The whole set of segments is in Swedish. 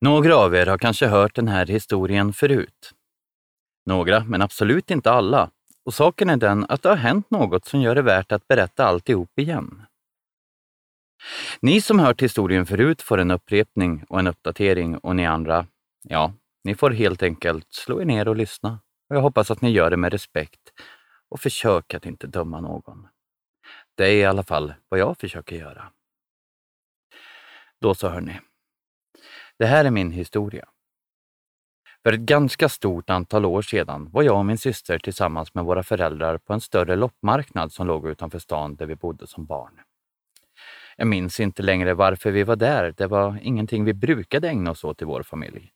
Några av er har kanske hört den här historien förut. Några, men absolut inte alla. Och saken är den att det har hänt något som gör det värt att berätta alltihop igen. Ni som hört historien förut får en upprepning och en uppdatering och ni andra, ja, ni får helt enkelt slå er ner och lyssna. Och jag hoppas att ni gör det med respekt och försök att inte döma någon. Det är i alla fall vad jag försöker göra. Då så hörni. Det här är min historia. För ett ganska stort antal år sedan var jag och min syster tillsammans med våra föräldrar på en större loppmarknad som låg utanför stan där vi bodde som barn. Jag minns inte längre varför vi var där. Det var ingenting vi brukade ägna oss åt i vår familj.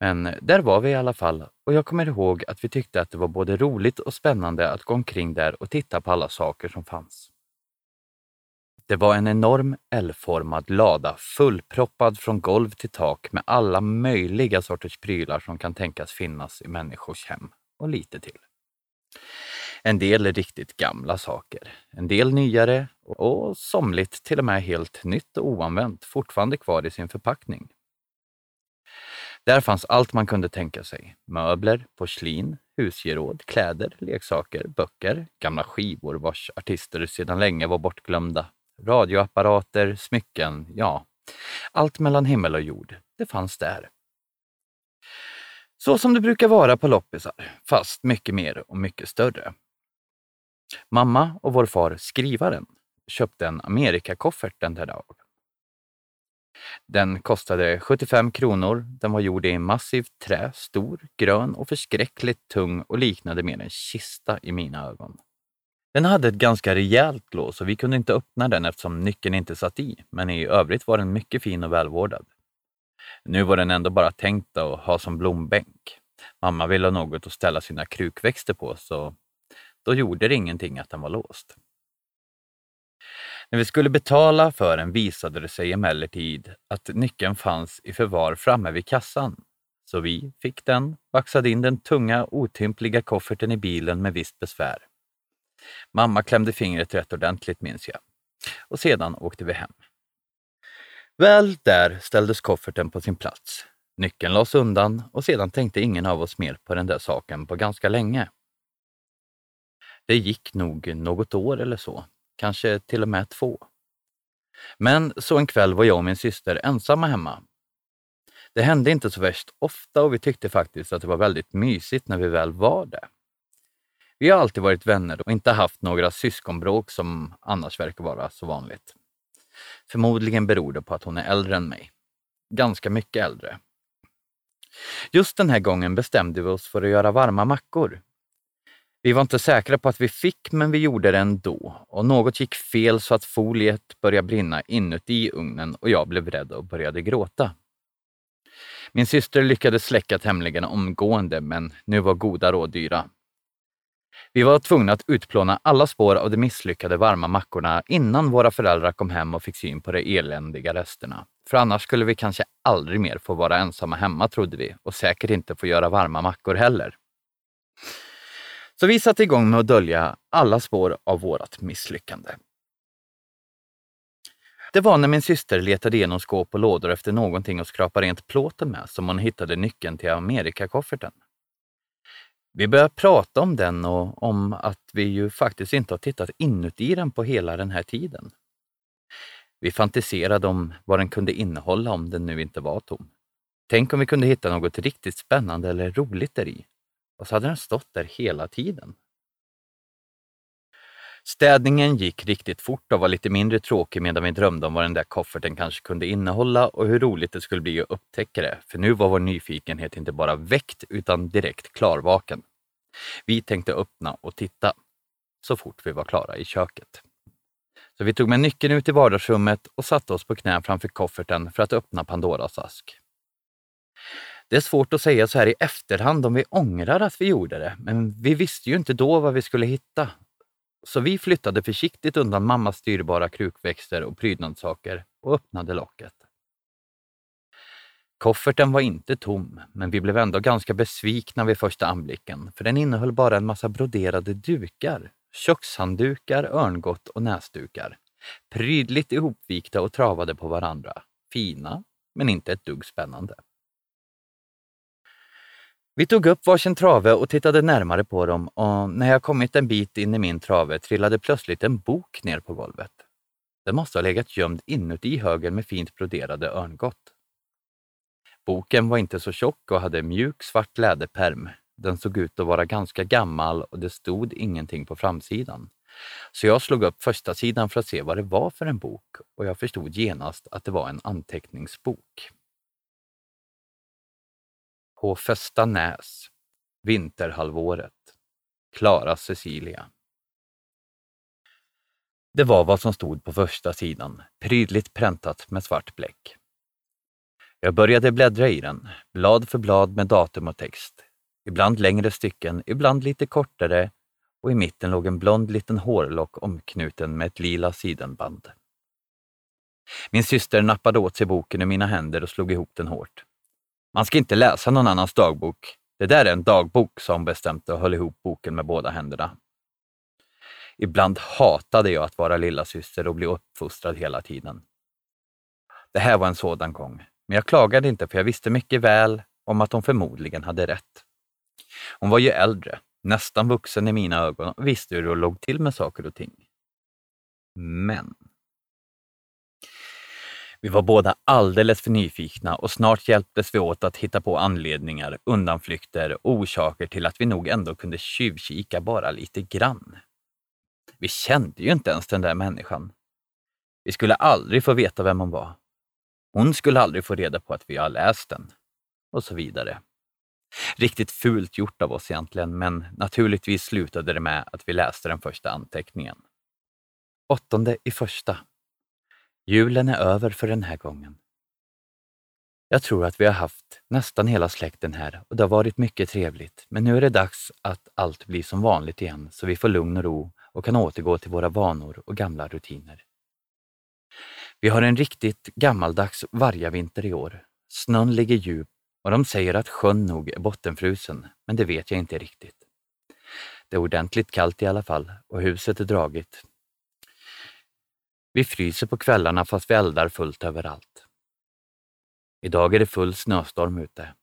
Men där var vi i alla fall och jag kommer ihåg att vi tyckte att det var både roligt och spännande att gå omkring där och titta på alla saker som fanns. Det var en enorm L-formad lada fullproppad från golv till tak med alla möjliga sorters prylar som kan tänkas finnas i människors hem och lite till. En del är riktigt gamla saker, en del nyare och somligt till och med helt nytt och oanvänt, fortfarande kvar i sin förpackning. Där fanns allt man kunde tänka sig. Möbler, porslin, husgeråd, kläder, leksaker, böcker, gamla skivor vars artister sedan länge var bortglömda, radioapparater, smycken, ja, allt mellan himmel och jord. Det fanns där. Så som det brukar vara på loppisar, fast mycket mer och mycket större. Mamma och vår far, skrivaren, köpte en Amerikakoffert den där dagen. Den kostade 75 kronor. Den var gjord i massivt trä, stor, grön och förskräckligt tung och liknade mer en kista i mina ögon. Den hade ett ganska rejält lås och vi kunde inte öppna den eftersom nyckeln inte satt i, men i övrigt var den mycket fin och välvårdad. Nu var den ändå bara tänkt att ha som blombänk. Mamma ville ha något att ställa sina krukväxter på, så då gjorde det ingenting att den var låst. När vi skulle betala för den visade det sig emellertid att nyckeln fanns i förvar framme vid kassan. Så vi fick den, baxade in den tunga, otympliga kofferten i bilen med visst besvär. Mamma klämde fingret rätt ordentligt minns jag. Och sedan åkte vi hem. Väl där ställdes kofferten på sin plats. Nyckeln lades undan och sedan tänkte ingen av oss mer på den där saken på ganska länge. Det gick nog något år eller så, kanske till och med två. Men så en kväll var jag och min syster ensamma hemma. Det hände inte så värst ofta och vi tyckte faktiskt att det var väldigt mysigt när vi väl var det. Vi har alltid varit vänner och inte haft några syskonbråk som annars verkar vara så vanligt. Förmodligen beror det på att hon är äldre än mig. Ganska mycket äldre. Just den här gången bestämde vi oss för att göra varma mackor. Vi var inte säkra på att vi fick, men vi gjorde det ändå. Och något gick fel så att foliet började brinna inuti ugnen och jag blev rädd och började gråta. Min syster lyckades släcka tämligen omgående, men nu var goda råd dyra. Vi var tvungna att utplåna alla spår av de misslyckade varma mackorna innan våra föräldrar kom hem och fick syn på de eländiga resterna. För annars skulle vi kanske aldrig mer få vara ensamma hemma, trodde vi, och säkert inte få göra varma mackor heller. Så vi satte igång med att dölja alla spår av vårt misslyckande. Det var när min syster letade igenom skåp och lådor efter någonting att skrapa rent plåten med som hon hittade nyckeln till Amerikakofferten. Vi började prata om den och om att vi ju faktiskt inte har tittat inuti den på hela den här tiden. Vi fantiserade om vad den kunde innehålla om den nu inte var tom. Tänk om vi kunde hitta något riktigt spännande eller roligt där i. Och så hade den stått där hela tiden. Städningen gick riktigt fort och var lite mindre tråkig medan vi drömde om vad den där kofferten kanske kunde innehålla och hur roligt det skulle bli att upptäcka det. För nu var vår nyfikenhet inte bara väckt utan direkt klarvaken. Vi tänkte öppna och titta så fort vi var klara i köket. Så vi tog med nyckeln ut i vardagsrummet och satte oss på knä framför kofferten för att öppna Pandoras ask. Det är svårt att säga så här i efterhand om vi ångrar att vi gjorde det, men vi visste ju inte då vad vi skulle hitta. Så vi flyttade försiktigt undan mammas dyrbara krukväxter och prydnadssaker och öppnade locket. Kofferten var inte tom, men vi blev ändå ganska besvikna vid första anblicken, för den innehöll bara en massa broderade dukar. Kökshanddukar, örngott och näsdukar. Prydligt ihopvikta och travade på varandra. Fina, men inte ett dugg spännande. Vi tog upp varsin trave och tittade närmare på dem och när jag kommit en bit in i min trave trillade plötsligt en bok ner på golvet. Den måste ha legat gömd inuti högen med fint broderade örngott. Boken var inte så tjock och hade mjuk svart läderperm. Den såg ut att vara ganska gammal och det stod ingenting på framsidan. Så jag slog upp första sidan för att se vad det var för en bok och jag förstod genast att det var en anteckningsbok. På Näs, Vinterhalvåret. Klara Cecilia. Det var vad som stod på första sidan, prydligt präntat med svart bläck. Jag började bläddra i den, blad för blad med datum och text. Ibland längre stycken, ibland lite kortare och i mitten låg en blond liten hårlock omknuten med ett lila sidenband. Min syster nappade åt sig boken ur mina händer och slog ihop den hårt. Man ska inte läsa någon annans dagbok. Det där är en dagbok, sa hon bestämt och höll ihop boken med båda händerna. Ibland hatade jag att vara lilla syster och bli uppfostrad hela tiden. Det här var en sådan gång, men jag klagade inte för jag visste mycket väl om att hon förmodligen hade rätt. Hon var ju äldre, nästan vuxen i mina ögon och visste hur det låg till med saker och ting. Men vi var båda alldeles för nyfikna och snart hjälptes vi åt att hitta på anledningar, undanflykter och orsaker till att vi nog ändå kunde tjuvkika bara lite grann. Vi kände ju inte ens den där människan. Vi skulle aldrig få veta vem hon var. Hon skulle aldrig få reda på att vi har läst den. Och så vidare. Riktigt fult gjort av oss egentligen, men naturligtvis slutade det med att vi läste den första anteckningen. Åttonde i första. Julen är över för den här gången. Jag tror att vi har haft nästan hela släkten här och det har varit mycket trevligt, men nu är det dags att allt blir som vanligt igen så vi får lugn och ro och kan återgå till våra vanor och gamla rutiner. Vi har en riktigt gammaldags vargavinter i år. Snön ligger djup och de säger att sjön nog är bottenfrusen, men det vet jag inte riktigt. Det är ordentligt kallt i alla fall och huset är dragit. Vi fryser på kvällarna fast vi eldar fullt överallt. Idag är det full snöstorm ute.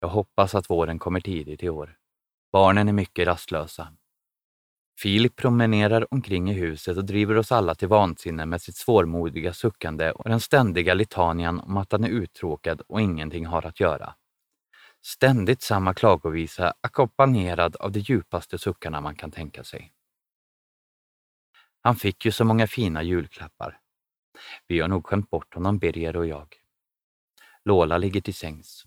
Jag hoppas att våren kommer tidigt i år. Barnen är mycket rastlösa. Filip promenerar omkring i huset och driver oss alla till vansinne med sitt svårmodiga suckande och den ständiga litanian om att han är uttråkad och ingenting har att göra. Ständigt samma klagovisa ackompanjerad av de djupaste suckarna man kan tänka sig. Han fick ju så många fina julklappar. Vi har nog skämt bort honom, Birger och jag. Lola ligger till sängs.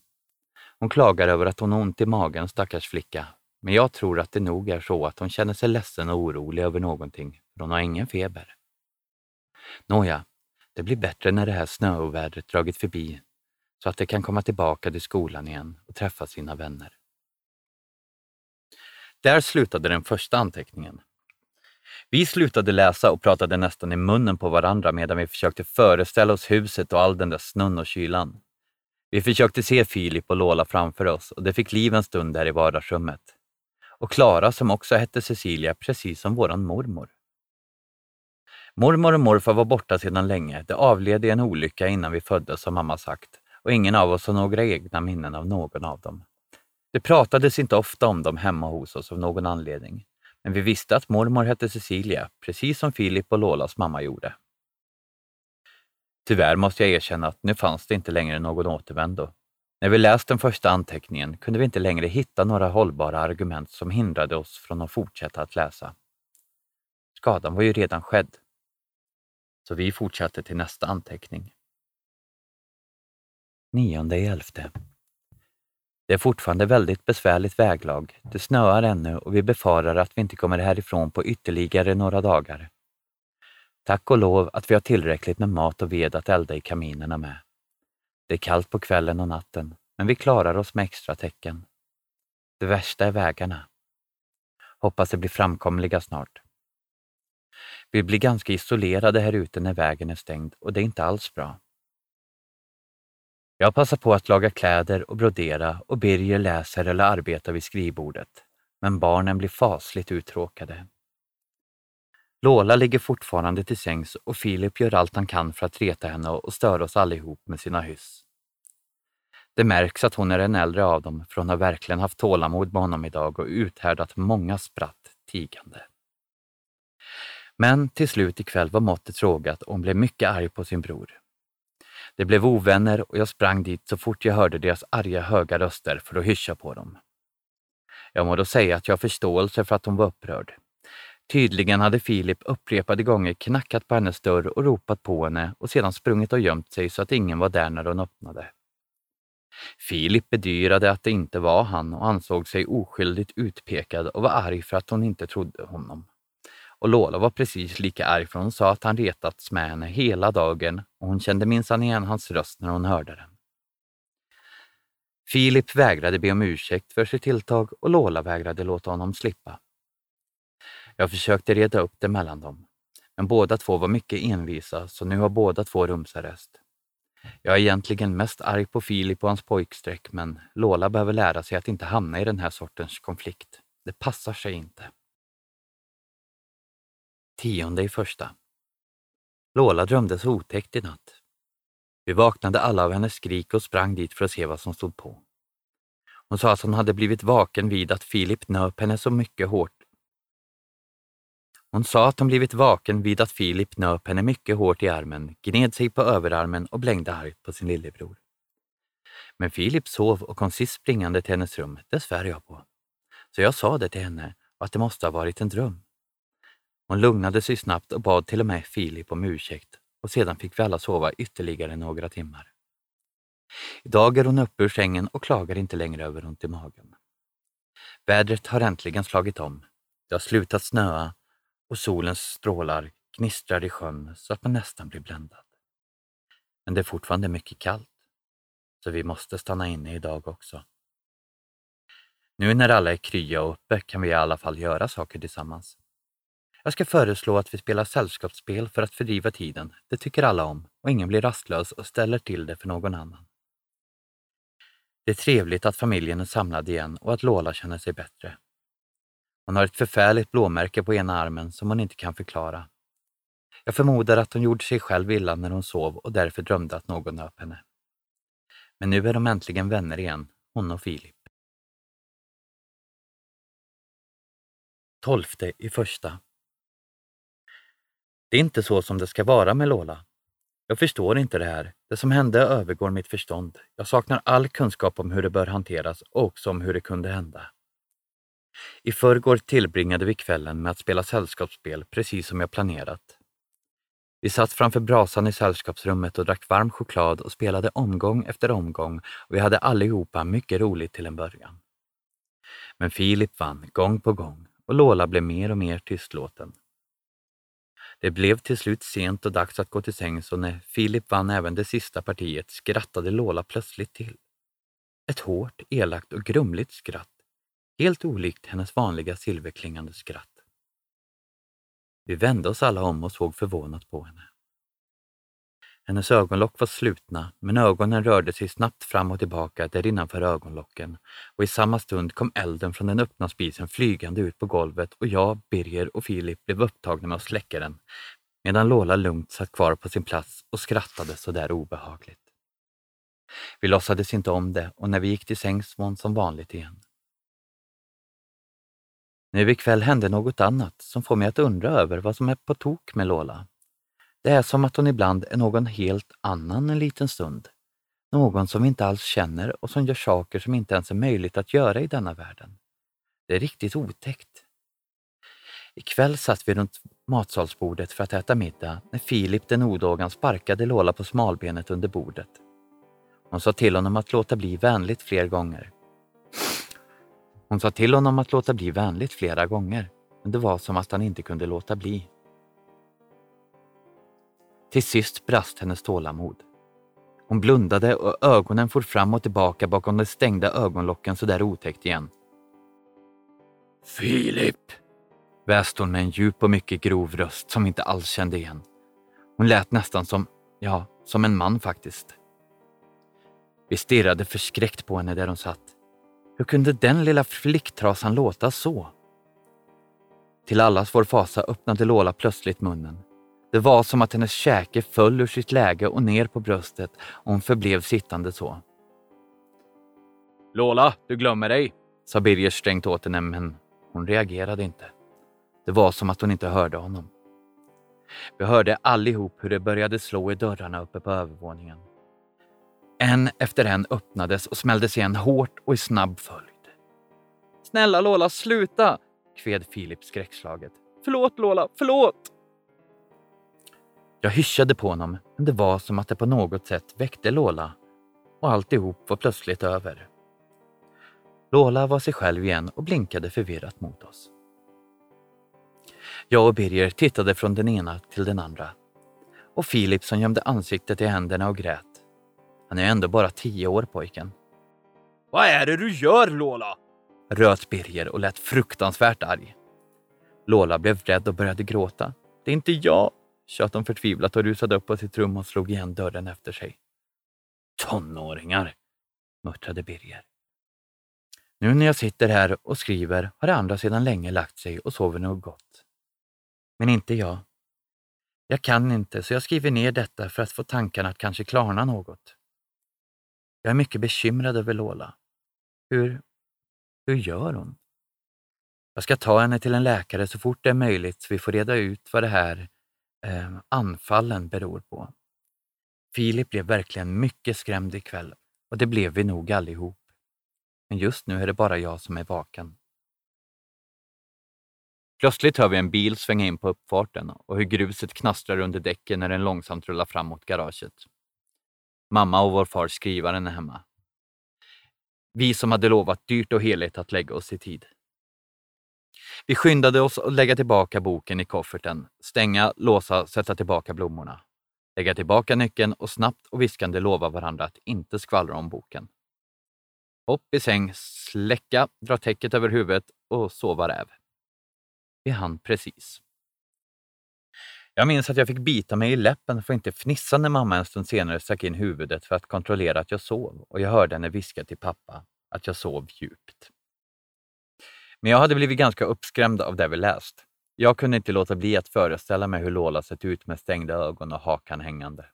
Hon klagar över att hon har ont i magen, stackars flicka, men jag tror att det nog är så att hon känner sig ledsen och orolig över någonting, för hon har ingen feber. Nåja, det blir bättre när det här snöovädret dragit förbi, så att de kan komma tillbaka till skolan igen och träffa sina vänner. Där slutade den första anteckningen. Vi slutade läsa och pratade nästan i munnen på varandra medan vi försökte föreställa oss huset och all den där snön och kylan. Vi försökte se Filip och Lola framför oss och det fick liv en stund där i vardagsrummet. Och Klara som också hette Cecilia, precis som våran mormor. Mormor och morfar var borta sedan länge. De avled i en olycka innan vi föddes, som mamma sagt, och ingen av oss har några egna minnen av någon av dem. Det pratades inte ofta om dem hemma hos oss av någon anledning. Men vi visste att mormor hette Cecilia, precis som Filip och Lolas mamma gjorde. Tyvärr måste jag erkänna att nu fanns det inte längre någon återvändo. När vi läst den första anteckningen kunde vi inte längre hitta några hållbara argument som hindrade oss från att fortsätta att läsa. Skadan var ju redan skedd. Så vi fortsatte till nästa anteckning. Nionde i elfte. Det är fortfarande väldigt besvärligt väglag. Det snöar ännu och vi befarar att vi inte kommer härifrån på ytterligare några dagar. Tack och lov att vi har tillräckligt med mat och ved att elda i kaminerna med. Det är kallt på kvällen och natten, men vi klarar oss med extra täcken. Det värsta är vägarna. Hoppas de blir framkomliga snart. Vi blir ganska isolerade här ute när vägen är stängd och det är inte alls bra. Jag passar på att laga kläder och brodera och Birger läser eller arbetar vid skrivbordet. Men barnen blir fasligt uttråkade. Lola ligger fortfarande till sängs och Filip gör allt han kan för att reta henne och störa oss allihop med sina hyss. Det märks att hon är den äldre av dem, för hon har verkligen haft tålamod med honom idag och uthärdat många spratt tigande. Men till slut ikväll var måttet rågat och hon blev mycket arg på sin bror. Det blev ovänner och jag sprang dit så fort jag hörde deras arga höga röster för att hyscha på dem. Jag må då säga att jag har förståelse för att hon var upprörd. Tydligen hade Filip upprepade gånger knackat på hennes dörr och ropat på henne och sedan sprungit och gömt sig så att ingen var där när hon öppnade. Filip bedyrade att det inte var han och ansåg sig oskyldigt utpekad och var arg för att hon inte trodde honom. Och Lola var precis lika arg för hon sa att han retats med henne hela dagen och hon kände minsann igen hans röst när hon hörde den. Filip vägrade be om ursäkt för sitt tilltag och Lola vägrade låta honom slippa. Jag försökte reda upp det mellan dem, men båda två var mycket envisa så nu har båda två rumsarrest. Jag är egentligen mest arg på Filip och hans pojkstreck, men Lola behöver lära sig att inte hamna i den här sortens konflikt. Det passar sig inte. Tionde i första. Lola drömde så otäckt i natt. Vi vaknade alla av hennes skrik och sprang dit för att se vad som stod på. Hon sa att hon hade blivit vaken vid att Filip nöp henne så mycket hårt hon sa att hon blivit vaken vid att Filip nöp henne mycket hårt i armen, gned sig på överarmen och blängde argt på sin lillebror. Men Filip sov och kom sist springande till hennes rum, det svär jag på. Så jag sa det till henne och att det måste ha varit en dröm. Hon lugnade sig snabbt och bad till och med Filip om ursäkt och sedan fick vi alla sova ytterligare några timmar. Idag är hon uppe ur sängen och klagar inte längre över ont i magen. Vädret har äntligen slagit om. Det har slutat snöa och solens strålar gnistrar i sjön så att man nästan blir bländad. Men det är fortfarande mycket kallt, så vi måste stanna inne idag också. Nu när alla är krya och uppe kan vi i alla fall göra saker tillsammans. Jag ska föreslå att vi spelar sällskapsspel för att fördriva tiden. Det tycker alla om och ingen blir rastlös och ställer till det för någon annan. Det är trevligt att familjen är samlad igen och att Lola känner sig bättre. Hon har ett förfärligt blåmärke på ena armen som hon inte kan förklara. Jag förmodar att hon gjorde sig själv illa när hon sov och därför drömde att någon nöp henne. Men nu är de äntligen vänner igen, hon och Filip. Tolfte i första. Det är inte så som det ska vara med Lola. Jag förstår inte det här. Det som hände övergår mitt förstånd. Jag saknar all kunskap om hur det bör hanteras och också om hur det kunde hända. I förrgår tillbringade vi kvällen med att spela sällskapsspel precis som jag planerat. Vi satt framför brasan i sällskapsrummet och drack varm choklad och spelade omgång efter omgång och vi hade allihopa mycket roligt till en början. Men Filip vann gång på gång och Lola blev mer och mer tystlåten. Det blev till slut sent och dags att gå till sängs och när Filip vann även det sista partiet skrattade Lola plötsligt till. Ett hårt, elakt och grumligt skratt helt olikt hennes vanliga silverklingande skratt. Vi vände oss alla om och såg förvånat på henne. Hennes ögonlock var slutna, men ögonen rörde sig snabbt fram och tillbaka där innanför ögonlocken och i samma stund kom elden från den öppna spisen flygande ut på golvet och jag, Birger och Filip blev upptagna med att släcka den, medan Lola lugnt satt kvar på sin plats och skrattade så där obehagligt. Vi låtsades inte om det och när vi gick till sängs var hon som vanligt igen. Nu ikväll hände något annat som får mig att undra över vad som är på tok med Lola. Det är som att hon ibland är någon helt annan en liten stund. Någon som vi inte alls känner och som gör saker som inte ens är möjligt att göra i denna världen. Det är riktigt otäckt. Ikväll satt vi runt matsalsbordet för att äta middag när Filip den odågan sparkade Lola på smalbenet under bordet. Hon sa till honom att låta bli vänligt fler gånger. Hon sa till honom att låta bli vänligt flera gånger, men det var som att han inte kunde låta bli. Till sist brast hennes tålamod. Hon blundade och ögonen for fram och tillbaka bakom de stängda ögonlocken så där otäckt igen. Filip! väste hon med en djup och mycket grov röst som inte alls kände igen. Hon lät nästan som, ja, som en man faktiskt. Vi stirrade förskräckt på henne där hon satt. Hur kunde den lilla flicktrasan låta så? Till allas vår fasa öppnade Lola plötsligt munnen. Det var som att hennes käke föll ur sitt läge och ner på bröstet och hon förblev sittande så. Lola, du glömmer dig, sa Birger strängt åt henne, men hon reagerade inte. Det var som att hon inte hörde honom. Vi hörde allihop hur det började slå i dörrarna uppe på övervåningen. En efter en öppnades och smälldes igen hårt och i snabb följd. Snälla Lola, sluta! kved Filip skräckslaget. Förlåt Lola, förlåt! Jag hyschade på honom, men det var som att det på något sätt väckte Lola och alltihop var plötsligt över. Lola var sig själv igen och blinkade förvirrat mot oss. Jag och Birger tittade från den ena till den andra. Och Filip som gömde ansiktet i händerna och grät. Han är ändå bara tio år pojken. Vad är det du gör Lola? röt Birger och lät fruktansvärt arg. Lola blev rädd och började gråta. Det är inte jag, tjöt hon förtvivlat och rusade upp på sitt rum och slog igen dörren efter sig. Tonåringar, muttrade Birger. Nu när jag sitter här och skriver har de andra sedan länge lagt sig och sover nog gott. Men inte jag. Jag kan inte, så jag skriver ner detta för att få tankarna att kanske klarna något. Jag är mycket bekymrad över Lola. Hur, hur gör hon? Jag ska ta henne till en läkare så fort det är möjligt så vi får reda ut vad det här eh, anfallen beror på. Filip blev verkligen mycket skrämd ikväll och det blev vi nog allihop. Men just nu är det bara jag som är vaken. Plötsligt hör vi en bil svänga in på uppfarten och hur gruset knastrar under däcken när den långsamt rullar fram mot garaget. Mamma och vår far skrivaren är hemma. Vi som hade lovat dyrt och heligt att lägga oss i tid. Vi skyndade oss att lägga tillbaka boken i kofferten, stänga, låsa, sätta tillbaka blommorna. Lägga tillbaka nyckeln och snabbt och viskande lova varandra att inte skvallra om boken. Hopp i säng, släcka, dra täcket över huvudet och sova räv. Vi hann precis. Jag minns att jag fick bita mig i läppen för att inte fnissa när mamma en stund senare stack in huvudet för att kontrollera att jag sov och jag hörde henne viska till pappa att jag sov djupt. Men jag hade blivit ganska uppskrämd av det vi läst. Jag kunde inte låta bli att föreställa mig hur Lola sett ut med stängda ögon och hakan hängande.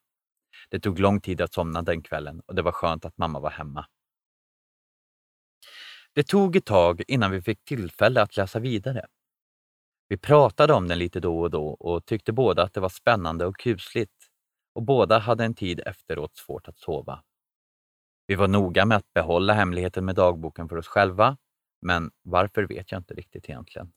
Det tog lång tid att somna den kvällen och det var skönt att mamma var hemma. Det tog ett tag innan vi fick tillfälle att läsa vidare. Vi pratade om den lite då och då och tyckte båda att det var spännande och kusligt och båda hade en tid efteråt svårt att sova. Vi var noga med att behålla hemligheten med dagboken för oss själva, men varför vet jag inte riktigt egentligen.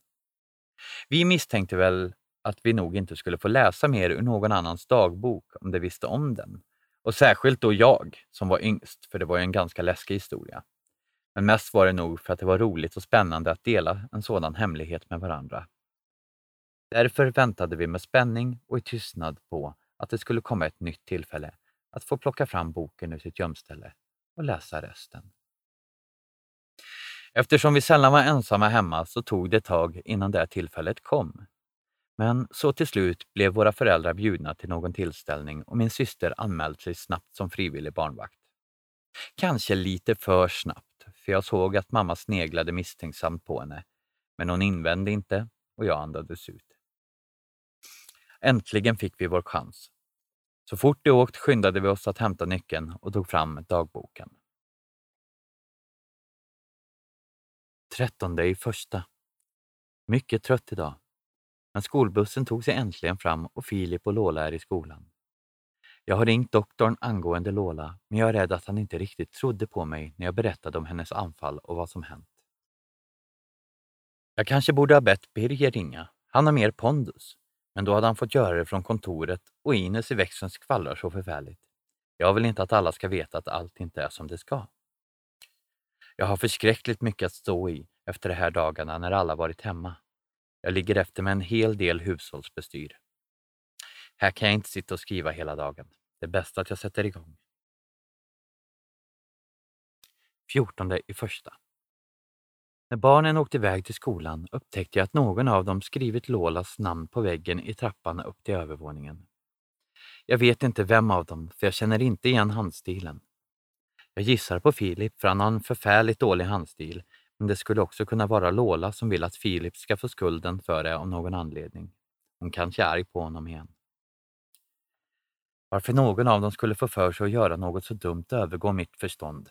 Vi misstänkte väl att vi nog inte skulle få läsa mer ur någon annans dagbok om de visste om den. Och särskilt då jag, som var yngst, för det var ju en ganska läskig historia. Men mest var det nog för att det var roligt och spännande att dela en sådan hemlighet med varandra. Därför väntade vi med spänning och i tystnad på att det skulle komma ett nytt tillfälle att få plocka fram boken ur sitt gömställe och läsa resten. Eftersom vi sällan var ensamma hemma så tog det ett tag innan det tillfället kom. Men så till slut blev våra föräldrar bjudna till någon tillställning och min syster anmälde sig snabbt som frivillig barnvakt. Kanske lite för snabbt, för jag såg att mamma sneglade misstänksamt på henne, men hon invände inte och jag andades ut. Äntligen fick vi vår chans. Så fort det åkt skyndade vi oss att hämta nyckeln och tog fram dagboken. 13 i första. Mycket trött idag. Men skolbussen tog sig äntligen fram och Filip och Lola är i skolan. Jag har ringt doktorn angående Lola, men jag är rädd att han inte riktigt trodde på mig när jag berättade om hennes anfall och vad som hänt. Jag kanske borde ha bett Birger ringa. Han har mer pondus. Men då hade han fått göra det från kontoret och Ines i växeln skvallrar så förfärligt. Jag vill inte att alla ska veta att allt inte är som det ska. Jag har förskräckligt mycket att stå i efter de här dagarna när alla varit hemma. Jag ligger efter med en hel del hushållsbestyr. Här kan jag inte sitta och skriva hela dagen. Det är bäst att jag sätter igång. 14 i första. När barnen åkte iväg till skolan upptäckte jag att någon av dem skrivit Lolas namn på väggen i trappan upp till övervåningen. Jag vet inte vem av dem, för jag känner inte igen handstilen. Jag gissar på Filip, för han har en förfärligt dålig handstil, men det skulle också kunna vara Lola som vill att Filip ska få skulden för det av någon anledning. Hon kanske är arg på honom igen. Varför någon av dem skulle få för sig att göra något så dumt övergår mitt förstånd.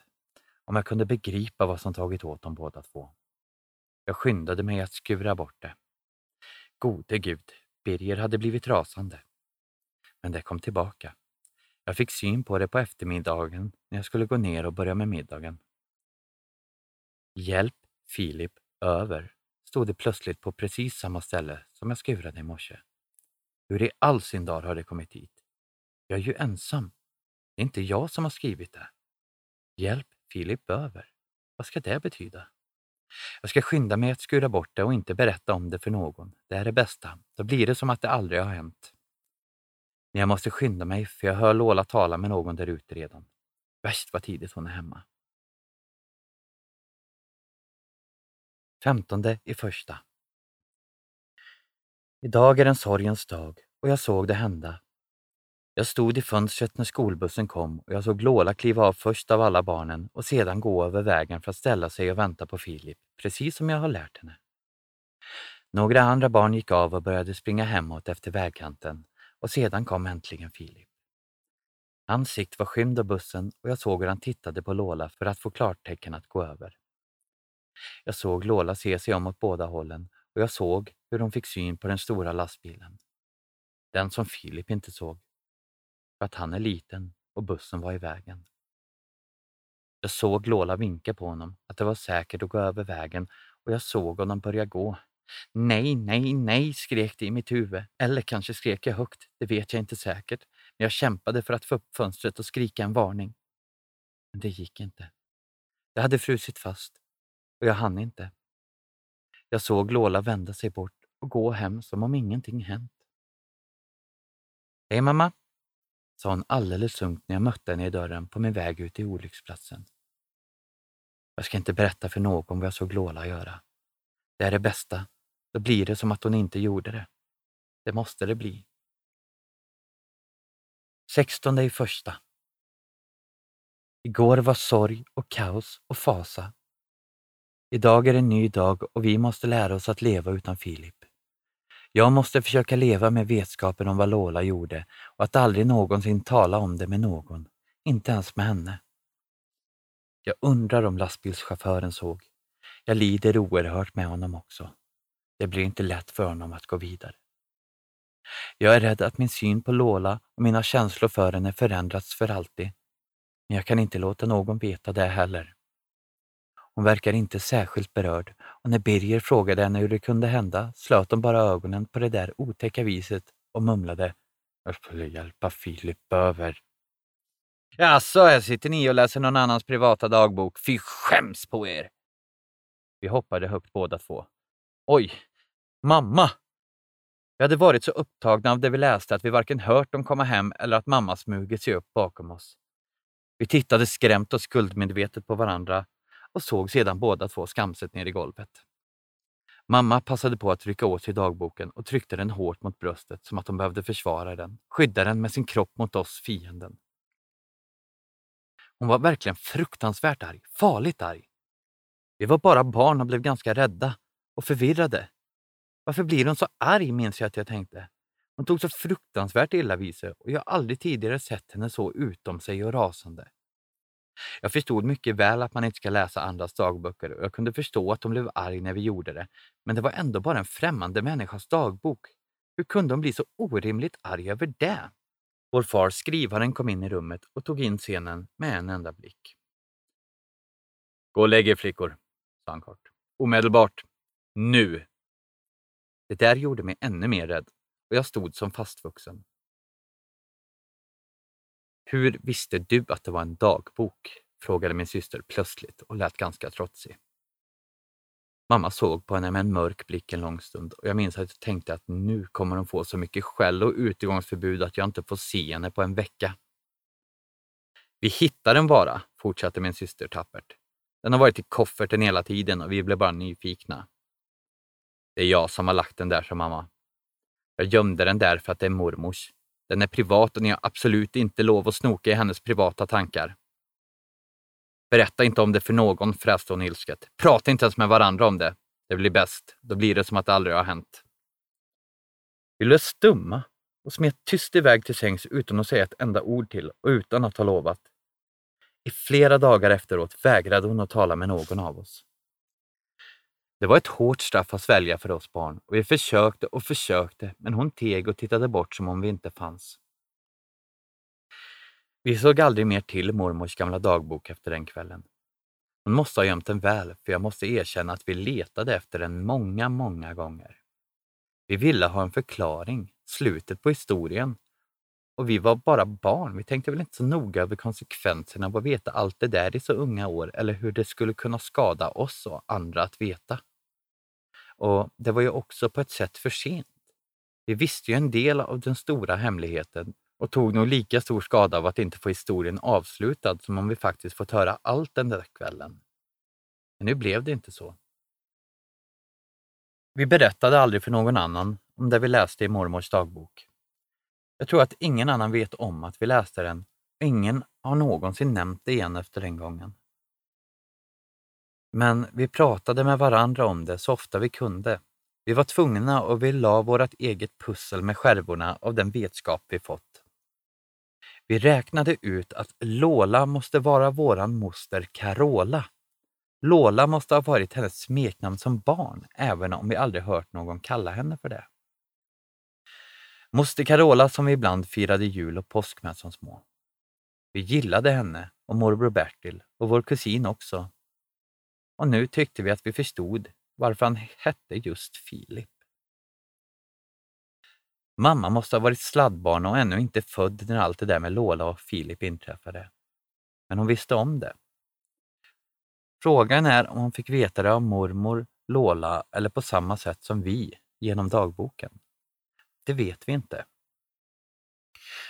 om jag kunde begripa vad som tagit åt dem båda två. Jag skyndade mig att skura bort det. Gode Gud, Birger hade blivit rasande. Men det kom tillbaka. Jag fick syn på det på eftermiddagen när jag skulle gå ner och börja med middagen. Hjälp Filip över, stod det plötsligt på precis samma ställe som jag skurade i morse. Hur i all sin dar har det kommit hit? Jag är ju ensam. Det är inte jag som har skrivit det. Hjälp Filip över. Vad ska det betyda? Jag ska skynda mig att skura bort det och inte berätta om det för någon. Det är det bästa. Då blir det som att det aldrig har hänt. Men jag måste skynda mig för jag hör Lola tala med någon där ute redan. Värst vad tidigt hon är hemma. Femtonde i första. Idag är en sorgens dag och jag såg det hända. Jag stod i fönstret när skolbussen kom och jag såg Lola kliva av först av alla barnen och sedan gå över vägen för att ställa sig och vänta på Filip, precis som jag har lärt henne. Några andra barn gick av och började springa hemåt efter vägkanten och sedan kom äntligen Filip. Hans sikt var skymd av bussen och jag såg hur han tittade på Lola för att få klartecken att gå över. Jag såg Lola se sig om åt båda hållen och jag såg hur hon fick syn på den stora lastbilen. Den som Filip inte såg. För att han är liten och bussen var i vägen. Jag såg Lola vinka på honom att det var säkert att gå över vägen och jag såg honom börja gå. Nej, nej, nej, skrek det i mitt huvud. Eller kanske skrek jag högt, det vet jag inte säkert. Men jag kämpade för att få upp fönstret och skrika en varning. Men det gick inte. Jag hade frusit fast och jag hann inte. Jag såg Lola vända sig bort och gå hem som om ingenting hänt. Hej mamma, sa hon alldeles lugnt när jag mötte henne i dörren på min väg ut till olycksplatsen. Jag ska inte berätta för någon vad jag såg Lola göra. Det är det bästa. Då blir det som att hon inte gjorde det. Det måste det bli. 16 i första. Igår var sorg och kaos och fasa Idag är en ny dag och vi måste lära oss att leva utan Filip. Jag måste försöka leva med vetskapen om vad Lola gjorde och att aldrig någonsin tala om det med någon, inte ens med henne. Jag undrar om lastbilschauffören såg. Jag lider oerhört med honom också. Det blir inte lätt för honom att gå vidare. Jag är rädd att min syn på Lola och mina känslor för henne förändrats för alltid. Men jag kan inte låta någon veta det heller. Hon verkar inte särskilt berörd och när Birger frågade henne hur det kunde hända slöt hon bara ögonen på det där otäcka viset och mumlade Jag skulle hjälpa Filip över. Jaså, här sitter ni och läser någon annans privata dagbok. Fy skäms på er! Vi hoppade högt båda två. Oj, mamma! Vi hade varit så upptagna av det vi läste att vi varken hört dem komma hem eller att mamma smugit sig upp bakom oss. Vi tittade skrämt och skuldmedvetet på varandra och såg sedan båda två skamset ner i golvet. Mamma passade på att rycka åt sig dagboken och tryckte den hårt mot bröstet som att hon behövde försvara den, skydda den med sin kropp mot oss, fienden. Hon var verkligen fruktansvärt arg, farligt arg. Vi var bara barn och blev ganska rädda och förvirrade. Varför blir hon så arg, minns jag att jag tänkte. Hon tog så fruktansvärt illa vid sig och jag har aldrig tidigare sett henne så utom sig och rasande. Jag förstod mycket väl att man inte ska läsa andras dagböcker och jag kunde förstå att de blev arg när vi gjorde det. Men det var ändå bara en främmande människas dagbok. Hur kunde de bli så orimligt arg över det? Vår far, skrivaren, kom in i rummet och tog in scenen med en enda blick. Gå och lägg er flickor, sa han kort. Omedelbart. Nu! Det där gjorde mig ännu mer rädd och jag stod som fastvuxen. Hur visste du att det var en dagbok? frågade min syster plötsligt och lät ganska trotsig. Mamma såg på henne med en mörk blick en lång stund och jag minns att jag tänkte att nu kommer hon få så mycket skäll och utegångsförbud att jag inte får se henne på en vecka. Vi hittade den bara, fortsatte min syster tappert. Den har varit i kofferten hela tiden och vi blev bara nyfikna. Det är jag som har lagt den där, sa mamma. Jag gömde den där för att det är mormors. Den är privat och ni har absolut inte lov att snoka i hennes privata tankar. Berätta inte om det för någon, fräste hon ilsket. Prata inte ens med varandra om det. Det blir bäst. Då blir det som att det aldrig har hänt. Vi blev stumma och smet tyst iväg till sängs utan att säga ett enda ord till och utan att ha lovat. I flera dagar efteråt vägrade hon att tala med någon av oss. Det var ett hårt straff att svälja för oss barn och vi försökte och försökte, men hon teg och tittade bort som om vi inte fanns. Vi såg aldrig mer till mormors gamla dagbok efter den kvällen. Hon måste ha gömt den väl, för jag måste erkänna att vi letade efter den många, många gånger. Vi ville ha en förklaring, slutet på historien. Och vi var bara barn, vi tänkte väl inte så noga över konsekvenserna av att veta allt det där i så unga år eller hur det skulle kunna skada oss och andra att veta. Och det var ju också på ett sätt för sent. Vi visste ju en del av den stora hemligheten och tog nog lika stor skada av att inte få historien avslutad som om vi faktiskt fått höra allt den där kvällen. Men nu blev det inte så. Vi berättade aldrig för någon annan om det vi läste i mormors dagbok. Jag tror att ingen annan vet om att vi läste den och ingen har någonsin nämnt det igen efter den gången. Men vi pratade med varandra om det så ofta vi kunde. Vi var tvungna och vi la vårt eget pussel med skärvorna av den vetskap vi fått. Vi räknade ut att Lola måste vara våran moster Carola. Lola måste ha varit hennes smeknamn som barn, även om vi aldrig hört någon kalla henne för det. Moster Carola som vi ibland firade jul och påsk med som små. Vi gillade henne och morbror Bertil och vår kusin också. Och nu tyckte vi att vi förstod varför han hette just Filip. Mamma måste ha varit sladdbarn och ännu inte född när allt det där med Lola och Filip inträffade. Men hon visste om det. Frågan är om hon fick veta det av mormor, Lola eller på samma sätt som vi, genom dagboken. Det vet vi inte.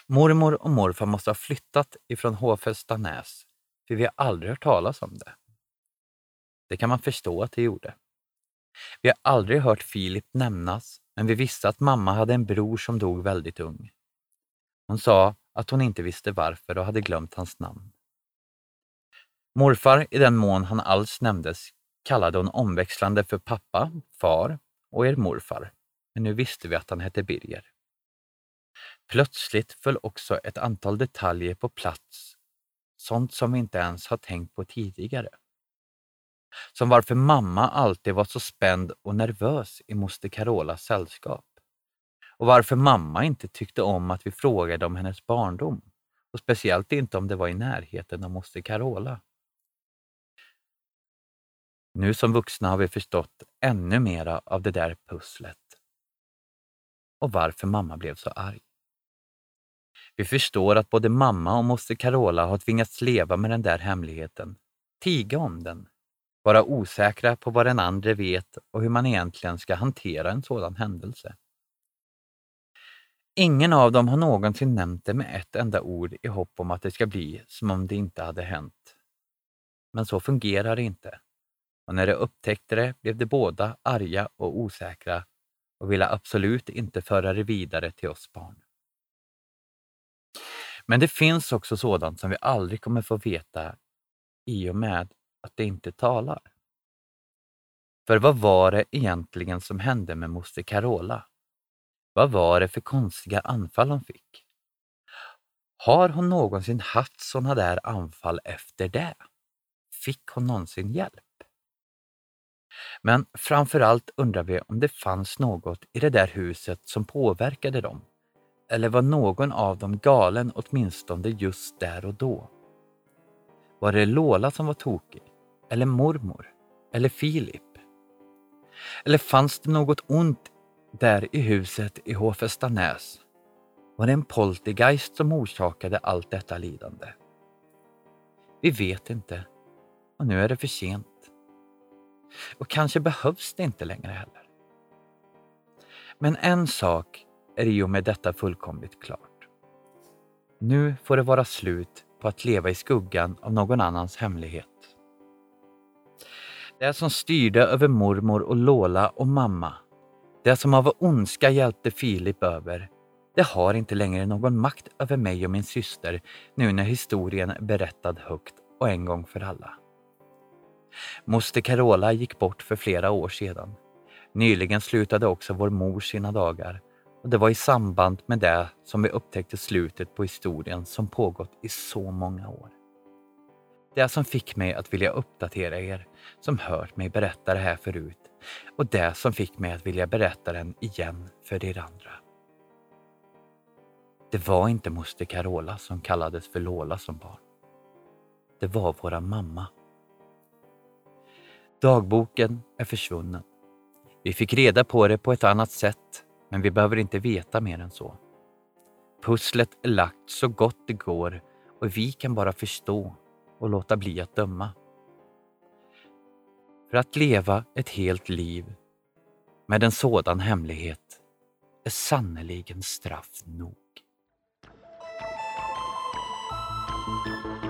Mormor och morfar måste ha flyttat ifrån Håfästanäs, för vi har aldrig hört talas om det. Det kan man förstå att det gjorde. Vi har aldrig hört Filip nämnas, men vi visste att mamma hade en bror som dog väldigt ung. Hon sa att hon inte visste varför och hade glömt hans namn. Morfar, i den mån han alls nämndes, kallade hon omväxlande för pappa, far och er morfar men nu visste vi att han hette Birger. Plötsligt föll också ett antal detaljer på plats, sånt som vi inte ens har tänkt på tidigare. Som varför mamma alltid var så spänd och nervös i moster Carolas sällskap. Och varför mamma inte tyckte om att vi frågade om hennes barndom. Och speciellt inte om det var i närheten av moster Carola. Nu som vuxna har vi förstått ännu mera av det där pusslet och varför mamma blev så arg. Vi förstår att både mamma och moster Carola har tvingats leva med den där hemligheten, tiga om den, vara osäkra på vad den andra vet och hur man egentligen ska hantera en sådan händelse. Ingen av dem har någonsin nämnt det med ett enda ord i hopp om att det ska bli som om det inte hade hänt. Men så fungerar det inte. Och när de upptäckte det blev de båda arga och osäkra och ville absolut inte föra det vidare till oss barn. Men det finns också sådant som vi aldrig kommer få veta i och med att det inte talar. För vad var det egentligen som hände med moster Carola? Vad var det för konstiga anfall hon fick? Har hon någonsin haft sådana där anfall efter det? Fick hon någonsin hjälp? Men framför allt undrar vi om det fanns något i det där huset som påverkade dem. Eller var någon av dem galen åtminstone just där och då? Var det Lola som var tokig? Eller mormor? Eller Filip? Eller fanns det något ont där i huset i Håfestanäs? Var det en poltergeist som orsakade allt detta lidande? Vi vet inte och nu är det för sent. Och kanske behövs det inte längre heller. Men en sak är i och med detta fullkomligt klart. Nu får det vara slut på att leva i skuggan av någon annans hemlighet. Det som styrde över mormor och Lola och mamma, det som av ondska hjälpte Filip över, det har inte längre någon makt över mig och min syster nu när historien är berättad högt och en gång för alla. Moster Carola gick bort för flera år sedan. Nyligen slutade också vår mor sina dagar och det var i samband med det som vi upptäckte slutet på historien som pågått i så många år. Det som fick mig att vilja uppdatera er som hört mig berätta det här förut och det som fick mig att vilja berätta den igen för er andra. Det var inte moster Carola som kallades för Lola som barn. Det var våra mamma. Dagboken är försvunnen. Vi fick reda på det på ett annat sätt, men vi behöver inte veta mer än så. Pusslet är lagt så gott det går och vi kan bara förstå och låta bli att döma. För att leva ett helt liv med en sådan hemlighet är sannerligen straff nog. Thank you.